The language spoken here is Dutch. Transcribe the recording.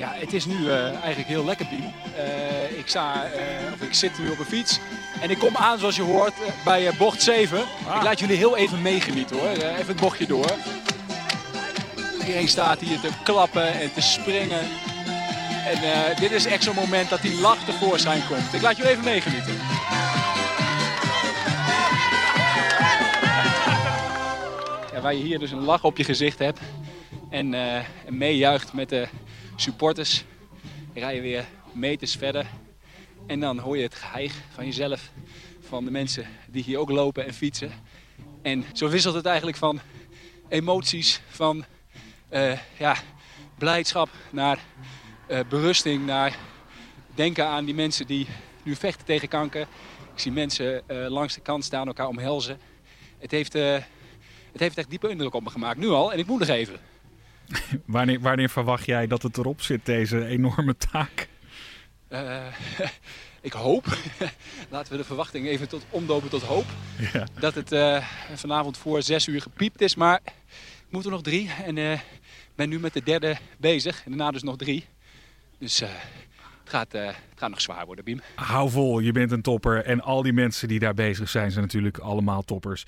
Ja, het is nu eh, eigenlijk heel lekker, Biem. Eh, ik, sta, eh, of ik zit nu op een fiets en ik kom aan, zoals je hoort, bij bocht 7. Ik laat jullie heel even meegenieten hoor. Even het bochtje door. Iedereen staat hier te klappen en te springen. En dit is echt zo'n moment dat die lach tevoorschijn komt. Ik laat jullie even meegenieten. Ja, waar je hier dus een lach op je gezicht hebt en, en meejuicht met de supporters, rij je weer meters verder. En dan hoor je het geheig van jezelf, van de mensen die hier ook lopen en fietsen. En zo wisselt het eigenlijk van emoties, van eh, ja, blijdschap naar eh, berusting, naar denken aan die mensen die nu vechten tegen kanker. Ik zie mensen eh, langs de kant staan, elkaar omhelzen. Het heeft, het heeft echt diepe indruk op me gemaakt, nu al. En ik moet nog even. Wanneer, wanneer verwacht jij dat het erop zit, deze enorme taak? Eh, ik hoop, laten we de verwachting even tot, omdopen tot hoop, Ja. dat het eh, vanavond voor zes uur gepiept is. Maar ik moet er nog drie en eh, ik ben nu met de derde bezig. En daarna dus nog drie. Dus eh, het, gaat, eh, het gaat nog zwaar worden, Biem. Hou vol, je bent een topper. En al die mensen die daar bezig zijn, zijn natuurlijk allemaal toppers.